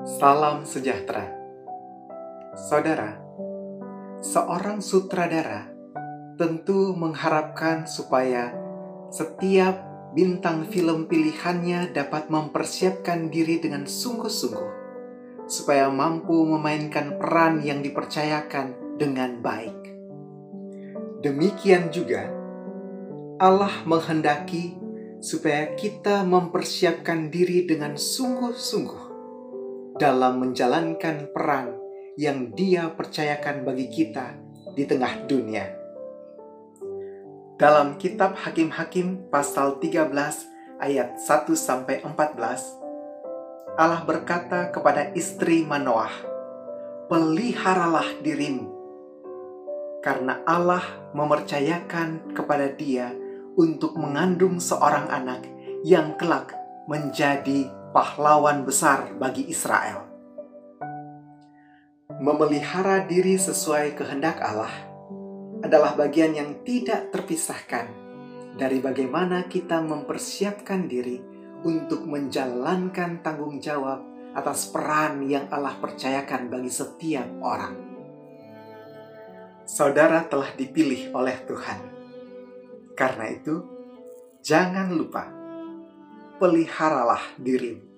Salam sejahtera, saudara. Seorang sutradara tentu mengharapkan supaya setiap bintang film pilihannya dapat mempersiapkan diri dengan sungguh-sungguh, supaya mampu memainkan peran yang dipercayakan dengan baik. Demikian juga, Allah menghendaki supaya kita mempersiapkan diri dengan sungguh-sungguh dalam menjalankan peran yang Dia percayakan bagi kita di tengah dunia. Dalam kitab Hakim-hakim pasal 13 ayat 1 sampai 14 Allah berkata kepada istri Manoah, "Peliharalah dirimu karena Allah mempercayakan kepada dia untuk mengandung seorang anak yang kelak menjadi pahlawan besar bagi Israel. Memelihara diri sesuai kehendak Allah adalah bagian yang tidak terpisahkan dari bagaimana kita mempersiapkan diri untuk menjalankan tanggung jawab atas peran yang Allah percayakan bagi setiap orang. Saudara telah dipilih oleh Tuhan. Karena itu, jangan lupa peliharalah dirimu.